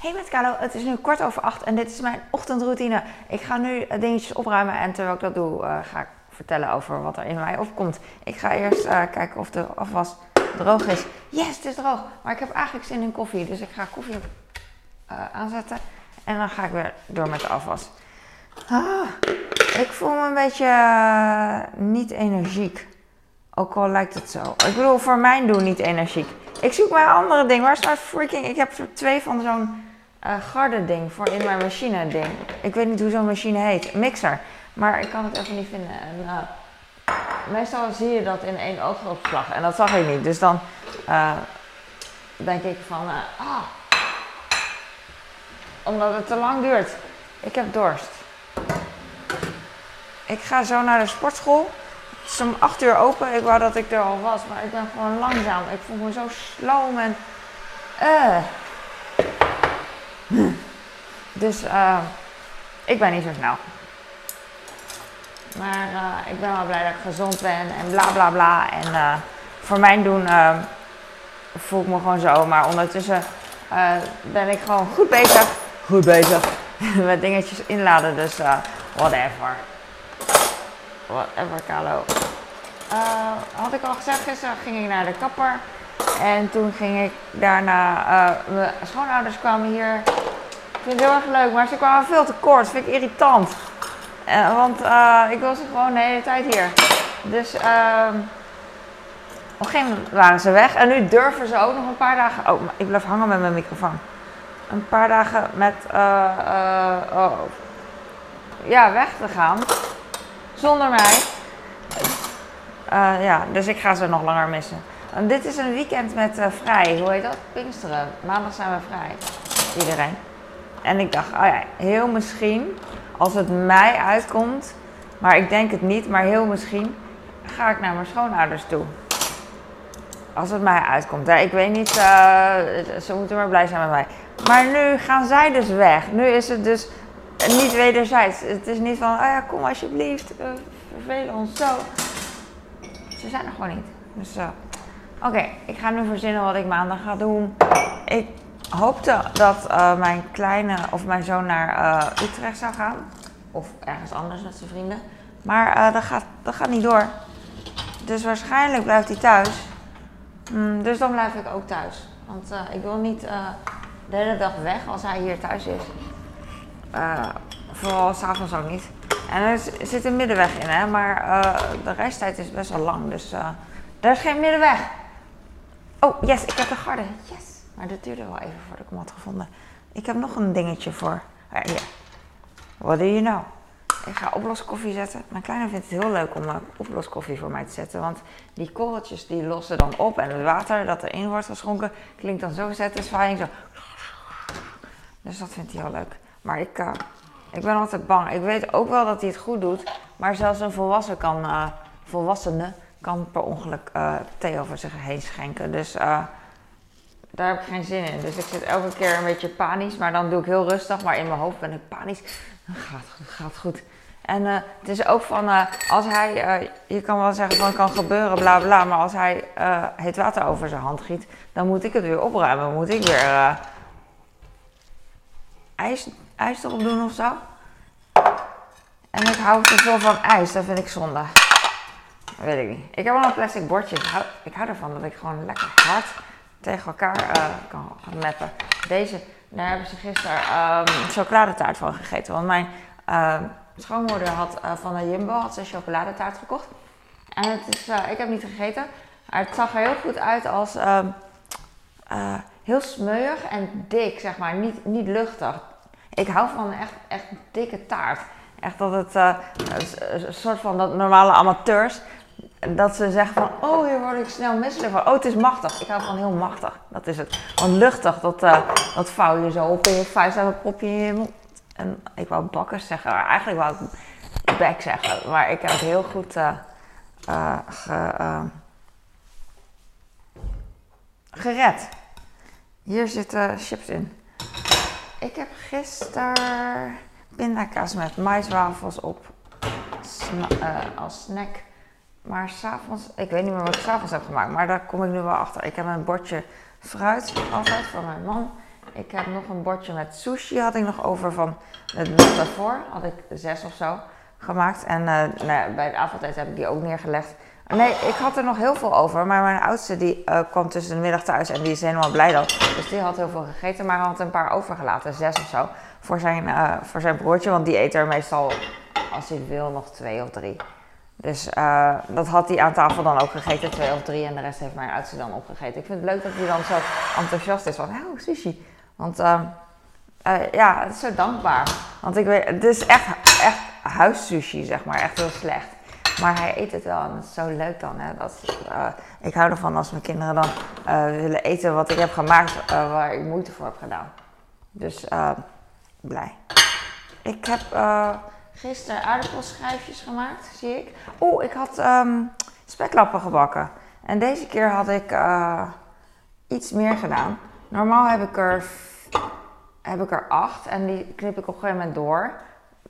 Hey met Carlo, het is nu kwart over acht en dit is mijn ochtendroutine. Ik ga nu eh, dingetjes opruimen en terwijl ik dat doe, eh, ga ik vertellen over wat er in mij opkomt. Ik ga eerst eh, kijken of de afwas droog is. Yes, het is droog. Maar ik heb eigenlijk zin in koffie, dus ik ga koffie aanzetten en dan ga ik weer door met de afwas. Ah, ik voel me een beetje niet energiek. Ook al lijkt het zo. Ik bedoel, voor mijn doen niet energiek. Ik zoek mijn andere ding. Waar is nou freaking... Ik heb twee van zo'n eh garde ding voor in mijn machine ding. Ik weet niet hoe zo'n machine heet. Mixer. Maar ik kan het even niet vinden. En, eh, meestal zie je dat in één oogopslag. En dat zag ik niet. Dus dan eh, denk ik van... eh, ah. Omdat het te lang duurt. Ik heb dorst. Ik ga zo naar de sportschool. Het is om 8 uur open. Ik wou dat ik er al was, maar ik ben gewoon langzaam. Ik voel me zo sloom en. eh. Dus eh, ik ben niet zo snel. Maar eh, ik ben wel blij dat ik gezond ben en bla bla bla. En eh, voor mijn doen eh, voel ik me gewoon zo. Maar ondertussen ben ik gewoon goed bezig. Goed bezig. Met dingetjes inladen. Dus whatever. Whatever, Carlo. Had ik al gezegd, gisteren ging ik naar de kapper. En toen ging ik daarna, mijn schoonouders kwamen hier. Ik vind het heel erg leuk, maar ze kwamen veel te kort. Dat vind ik irritant. Eh, want eh, ik ze gewoon de hele tijd hier. Dus ehm op een gegeven moment waren ze weg. En nu durven ze ook nog een paar dagen... Oh, ik blijf hangen met mijn microfoon. Een paar dagen met... eh, oh, ja, weg te gaan. Zonder mij. Ja, dus ik ga ze nog langer missen. En dit is een weekend met vrij. Hoe heet dat? Pinksteren. Maandag zijn we vrij. Iedereen. En ik dacht, oh ja, heel misschien, als het mij uitkomt, maar ik denk het niet, maar heel misschien, ga ik naar mijn schoonouders toe. Als het mij uitkomt. Ik weet niet, eh, ze moeten maar blij zijn met mij. Maar nu gaan zij dus weg. Nu is het dus niet wederzijds. Het is niet van, oh ja, kom alsjeblieft, we vervelen ons zo. Ze zijn er gewoon niet. Dus, eh, oké, ik ga nu verzinnen wat ik maandag ga doen. Ik hoopte dat eh, mijn kleine of mijn zoon naar eh, Utrecht zou gaan. Of ergens anders met zijn vrienden. Maar eh, dat, gaat, dat gaat niet door. Dus waarschijnlijk blijft hij thuis. Mm, dus dan blijf ik ook thuis. Want ik wil niet de hele dag weg als hij hier thuis is. Vooral s'avonds ook niet. En er zit een middenweg in, hè, maar de reistijd is best wel lang. Dus er is geen middenweg. Oh, yes, ik heb de garde. Yes. Maar dat duurde wel even voordat ik hem had gevonden. Ik heb nog een dingetje voor. Hier. What do you know? Ik ga oploskoffie zetten. Mijn kleine vindt het heel leuk om uh, oploskoffie voor mij te zetten. Want die korreltjes die lossen dan op. En het water dat erin wordt geschonken klinkt dan zo satisfying. Zo. Dus dat vindt hij heel leuk. Maar ik, eh, ik ben altijd bang. Ik weet ook wel dat hij het goed doet. Maar zelfs een volwassen kan, eh, volwassene kan per ongeluk eh, thee over zich heen schenken. Dus eh, daar heb ik geen zin in. Dus ik zit elke keer een beetje panisch. Maar dan doe ik heel rustig. Maar in mijn hoofd ben ik panisch. Gaat, goed, gaat goed. En eh, het is ook van, eh, als hij, eh, je kan wel zeggen van het kan gebeuren, bla bla. Maar als hij heet water over zijn hand giet, dan moet ik het weer opruimen. Moet ik weer ijs, ijs erop doen of zo. En ik hou te veel van ijs, dat vind ik zonde. Weet ik niet. Ik heb wel een plastic bordje. Ik hou, ik hou ervan dat ik gewoon lekker hard tegen elkaar eh, kan gaan meppen. Deze, daar hebben ze gisteren ehm, chocoladetaart van gegeten. Want mijn ehm, schoonmoeder had eh, van de Jumbo had ze chocoladetaart gekocht. En het is, eh, ik heb niet gegeten. Maar het zag er heel goed uit als ehm, eh, heel smeuig en dik, zeg maar. Niet, niet luchtig. Ik hou van echt, echt dikke taart. Echt dat het een soort van dat normale amateurs. Dat ze zeggen van, oh hier word ik snel misselijk van. Oh het is machtig. Ik hou van heel machtig. Dat is het. Want luchtig, dat, eh, dat vouw je zo op in je vuist en dan pop je in je mond. En ik wou bakkers zeggen, eigenlijk wou ik bek zeggen. Maar ik heb het heel goed eh, ge, gered. Hier zitten chips in. Ik heb gisteren pindakaas met maiswafels op als snack. Maar s'avonds, ik weet niet meer wat ik s'avonds heb gemaakt, maar daar kom ik nu wel achter. Ik heb een bordje fruit altijd voor mijn man. Ik heb nog een bordje met sushi had ik nog over van het nacht daarvoor. Had ik zes of zo gemaakt. En uh, nou bij de avondeten heb ik die ook neergelegd. Nee, ik had er nog heel veel over. Maar mijn oudste die uh, kwam tussen de middag thuis en die is helemaal blij dat. Dus die had heel veel gegeten, maar had een paar overgelaten, zes of zo. Voor zijn, uh, voor zijn broertje, want die eet er meestal, als hij wil, nog twee of drie. Dus uh, dat had hij aan tafel dan ook gegeten, twee of drie. En de rest heeft mijn oudste dan opgegeten. Ik vind het leuk dat hij dan zo enthousiast is van, oh, sushi. Want uh, ja, het is zo dankbaar. Want ik weet, het is echt, echt huissushi, zeg maar. Echt heel slecht. Maar hij eet het wel en het is zo leuk dan. Hè? Dat, uh, ik hou ervan als mijn kinderen dan willen eten wat ik heb gemaakt, waar ik moeite voor heb gedaan. Dus blij. Ik heb gisteren aardappelschijfjes gemaakt, zie ik. Oeh, ik had um, speklappen gebakken. En deze keer had ik iets meer gedaan. Normaal heb ik er, heb ik er acht en die knip ik op een gegeven moment door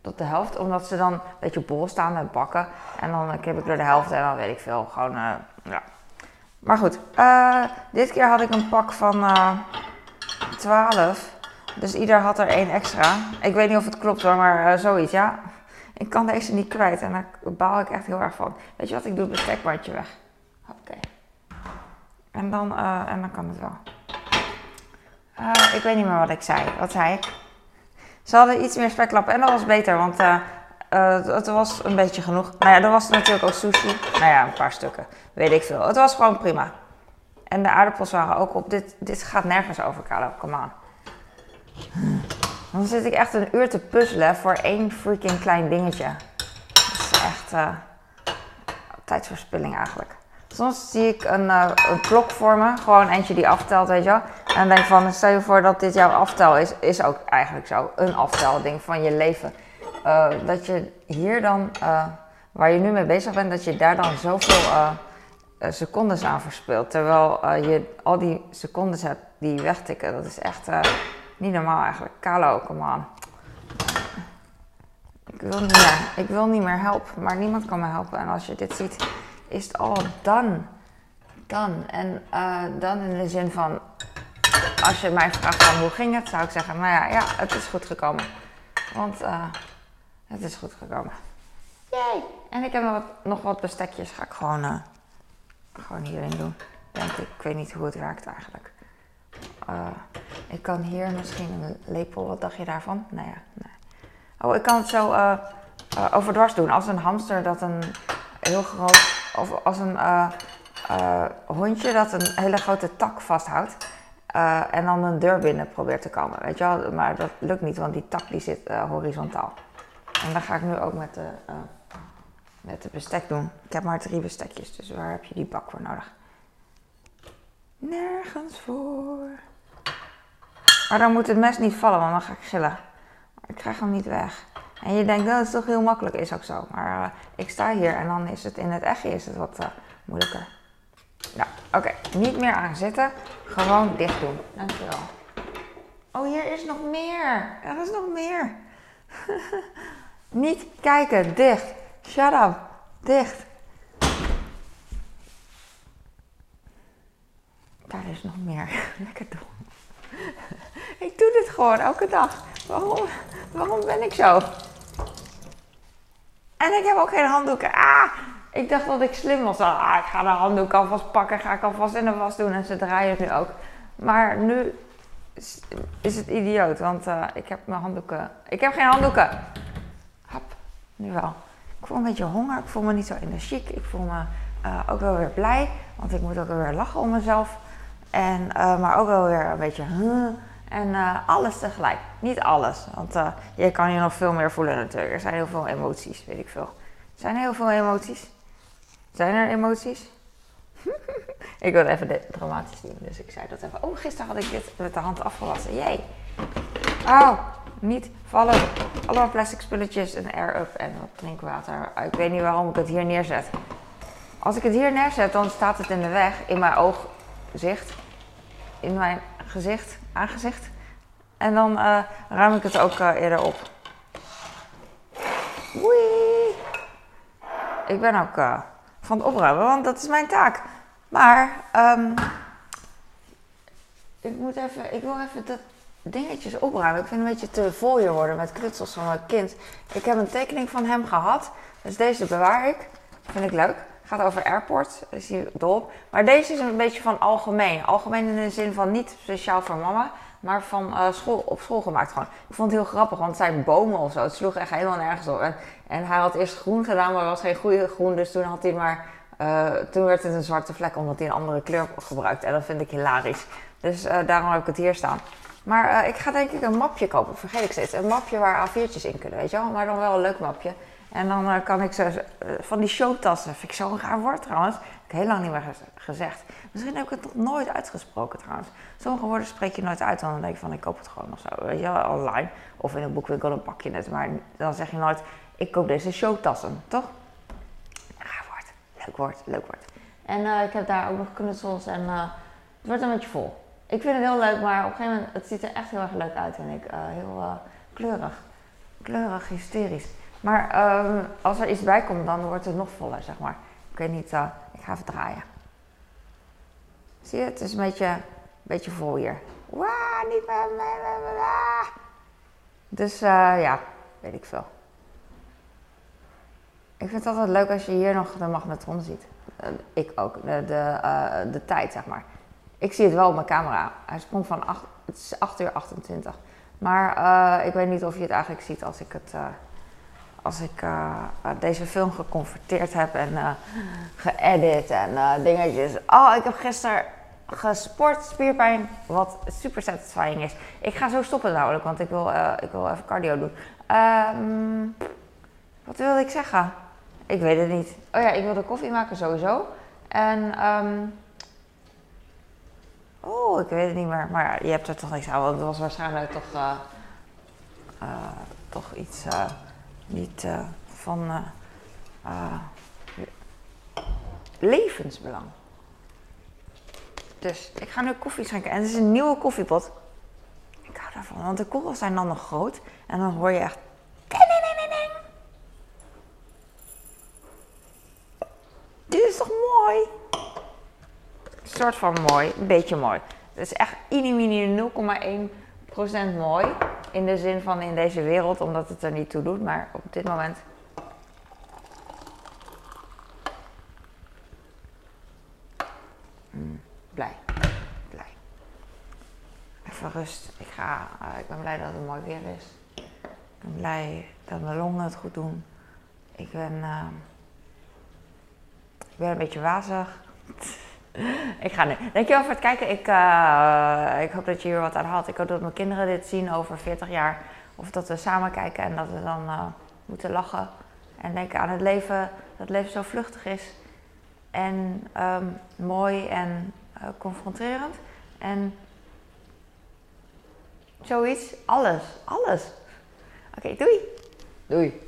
tot de helft. Omdat ze dan een beetje bol staan met bakken. En dan knip ik er de helft en dan weet ik veel. Gewoon, uh, ja. Maar goed, uh, dit keer had ik een pak van uh, 12. Dus ieder had er één extra. Ik weet niet of het klopt hoor, maar zoiets, ja. Ik kan deze niet kwijt en daar baal ik echt heel erg van. Weet je wat, ik doe het bestekbandje weg. Oké. En, dan, en dan kan het wel. ik weet niet meer wat ik zei. Wat zei ik? Ze hadden iets meer speklappen en dat was beter, want het was een beetje genoeg. Nou ja, er was natuurlijk ook sushi. Nou ja, een paar stukken. Weet ik veel. Het was gewoon prima. En de aardappels waren ook op. Dit, dit gaat nergens over, Carlo. Come on. Dan zit ik echt een uur te puzzelen voor één freaking klein dingetje. Dat is echt uh, tijdsverspilling eigenlijk. Soms zie ik een, uh, een klok voor me, gewoon eentje die aftelt, weet je wel. En denk van, stel je voor dat dit jouw aftel is, is ook eigenlijk zo. Een aftelding van je leven. Uh, dat je hier dan, waar je nu mee bezig bent, dat je daar dan zoveel secondes aan verspilt. Terwijl je al die secondes hebt die wegtikken. Dat is echt niet normaal eigenlijk. Kalo, come on. Ik wil, niet meer, ik wil niet meer helpen, maar niemand kan me helpen. En als je dit ziet is het al dan. Dan. En uh, dan in de zin van, als je mij vraagt van hoe ging het, zou ik zeggen, nou ja, ja het is goed gekomen. Want uh, het is goed gekomen. Yay! En ik heb nog wat, nog wat bestekjes, ga ik gewoon, uh, gewoon hierin doen. Denk ik, ik weet niet hoe het werkt eigenlijk. Ik kan hier misschien een lepel, wat dacht je daarvan? Nou ja, nee. Oh, ik kan het zo overdwars doen. Als een hamster dat een heel groot of als een uh, uh, hondje dat een hele grote tak vasthoudt. Uh, en dan een deur binnen probeert te komen. Weet je wel? Maar dat lukt niet, want die tak die zit horizontaal. En dat ga ik nu ook met de, met de bestek doen. Ik heb maar drie bestekjes, dus waar heb je die bak voor nodig? Nergens voor. Maar dan moet het mes niet vallen, want dan ga ik gillen. Ik krijg hem niet weg. En je denkt, dat is toch heel makkelijk, is ook zo. Maar uh, ik sta hier en dan is het in het echtje is het wat uh, moeilijker. Nou, oké. Niet meer aan zitten. Gewoon dicht doen. Dankjewel. Oh, hier is nog meer. Er is nog meer. Niet kijken. Dicht. Shut up. Dicht. Daar is nog meer. Lekker doen. Ik doe dit gewoon elke dag. Waarom, waarom ben ik zo? En ik heb ook geen handdoeken. Ah! Ik dacht dat ik slim was. Ah, ik ga de handdoek alvast pakken. Ga ik alvast in de was doen. En ze draaien nu ook. Maar nu is het idioot. Want uh, ik heb mijn handdoeken... Ik heb geen handdoeken. Hap. Nu wel. Ik voel een beetje honger. Ik voel me niet zo energiek. Ik voel me uh, ook wel weer blij. Want ik moet ook weer lachen om mezelf. En, uh, maar ook wel weer een beetje... Huh, en uh, alles tegelijk. Niet alles, want uh, je kan je nog veel meer voelen natuurlijk. Er zijn heel veel emoties, weet ik veel. Zijn er heel veel emoties? Zijn er emoties? ik wilde even dit dramatisch doen, dus ik zei dat even. Oh, gisteren had ik dit met de hand afgewassen. Jee. Oh, niet vallen. Allemaal plastic spulletjes, een air-up en wat drinkwater. Ik weet niet waarom ik het hier neerzet. Als ik het hier neerzet, dan staat het in de weg, in mijn oogzicht. In mijn gezicht, aangezicht. En dan uh, ruim ik het ook uh, eerder op. Wee. Ik ben ook uh, van het opruimen, want dat is mijn taak. Maar um, ik moet even, ik wil even dat dingetjes opruimen. Ik vind het een beetje te vol hier worden met knutsels van mijn kind. Ik heb een tekening van hem gehad. Dus deze bewaar ik. Vind ik leuk. Gaat over airport. Is hier dol Maar deze is een beetje van algemeen. Algemeen in de zin van niet speciaal voor mama. Maar van uh, school, op school gemaakt gewoon. Ik vond het heel grappig, want het zijn bomen of zo. Het sloeg echt helemaal nergens op. En, en hij had eerst groen gedaan, maar was geen goede groen. Dus toen had hij maar... Uh, toen werd het een zwarte vlek, omdat hij een andere kleur gebruikte. En dat vind ik hilarisch. Dus uh, daarom heb ik het hier staan. Maar ik ga denk ik een mapje kopen, vergeet ik steeds. Een mapje waar A4'tjes in kunnen, weet je wel. Maar dan wel een leuk mapje. En dan kan ik ze, van die showtassen, vind ik zo'n raar woord trouwens. Heb ik heel lang niet meer gezegd. Misschien heb ik het nog nooit uitgesproken trouwens. Sommige woorden spreek je nooit uit, dan denk je van ik koop het gewoon of zo. Weet je wel, online. Of in een boekwinkel, dan pak je het. Maar dan zeg je nooit, ik koop deze showtassen, toch? Raar woord. Leuk woord, leuk woord. En uh, ik heb daar ook nog knutsels en het wordt een beetje vol. Ik vind het heel leuk, maar op een gegeven moment, het ziet er echt heel erg leuk uit, vind ik. Heel kleurig. Kleurig, hysterisch. Maar um, als er iets bij komt, dan wordt het nog voller, zeg maar. Ik weet niet, ik ga even draaien. Zie je, het is een beetje, een beetje vol hier. Waa, niet meer. Dus uh, ja, weet ik veel. Ik vind het altijd leuk als je hier nog de magnetron ziet. Uh, ik ook, de, de, de tijd zeg maar. Ik zie het wel op mijn camera. Hij sprong van 8, het is 8 uur 28. Maar ik weet niet of je het eigenlijk ziet als ik het als ik deze film geconverteerd heb en geëdit en dingetjes. Oh, ik heb gisteren gesport, spierpijn, wat super satisfying is. Ik ga zo stoppen namelijk, want ik wil, uh, ik wil even cardio doen. Um, wat wilde ik zeggen? Ik weet het niet. Oh ja, ik wilde koffie maken sowieso. En, um, oh, ik weet het niet meer. Maar je hebt er toch niks aan, want het was waarschijnlijk toch, uh, uh, toch iets niet van levensbelang. Dus ik ga nu koffie schenken. En het is een nieuwe koffiepot. Ik hou daarvan, want de korrels zijn dan nog groot. En dan hoor je echt... Dit is toch mooi? Een soort van mooi, een beetje mooi. Het is echt mini 0,1% mooi. In de zin van in deze wereld, omdat het er niet toe doet. Maar op dit moment blij. Blij. Even rust. Ik, ga, uh, ik ben blij dat het mooi weer is. Ik ben blij dat mijn longen het goed doen. Ik ben, uh, ik ben een beetje wazig. ik ga nu. Dankjewel voor het kijken. Ik, uh, ik hoop dat je hier wat aan had. Ik hoop dat mijn kinderen dit zien over 40 jaar. Of dat we samen kijken en dat we dan moeten lachen. En denken aan het leven. Dat het leven zo vluchtig is. En um, mooi en uh, confronterend. En zoiets, alles, alles. Oké, doei. Doei.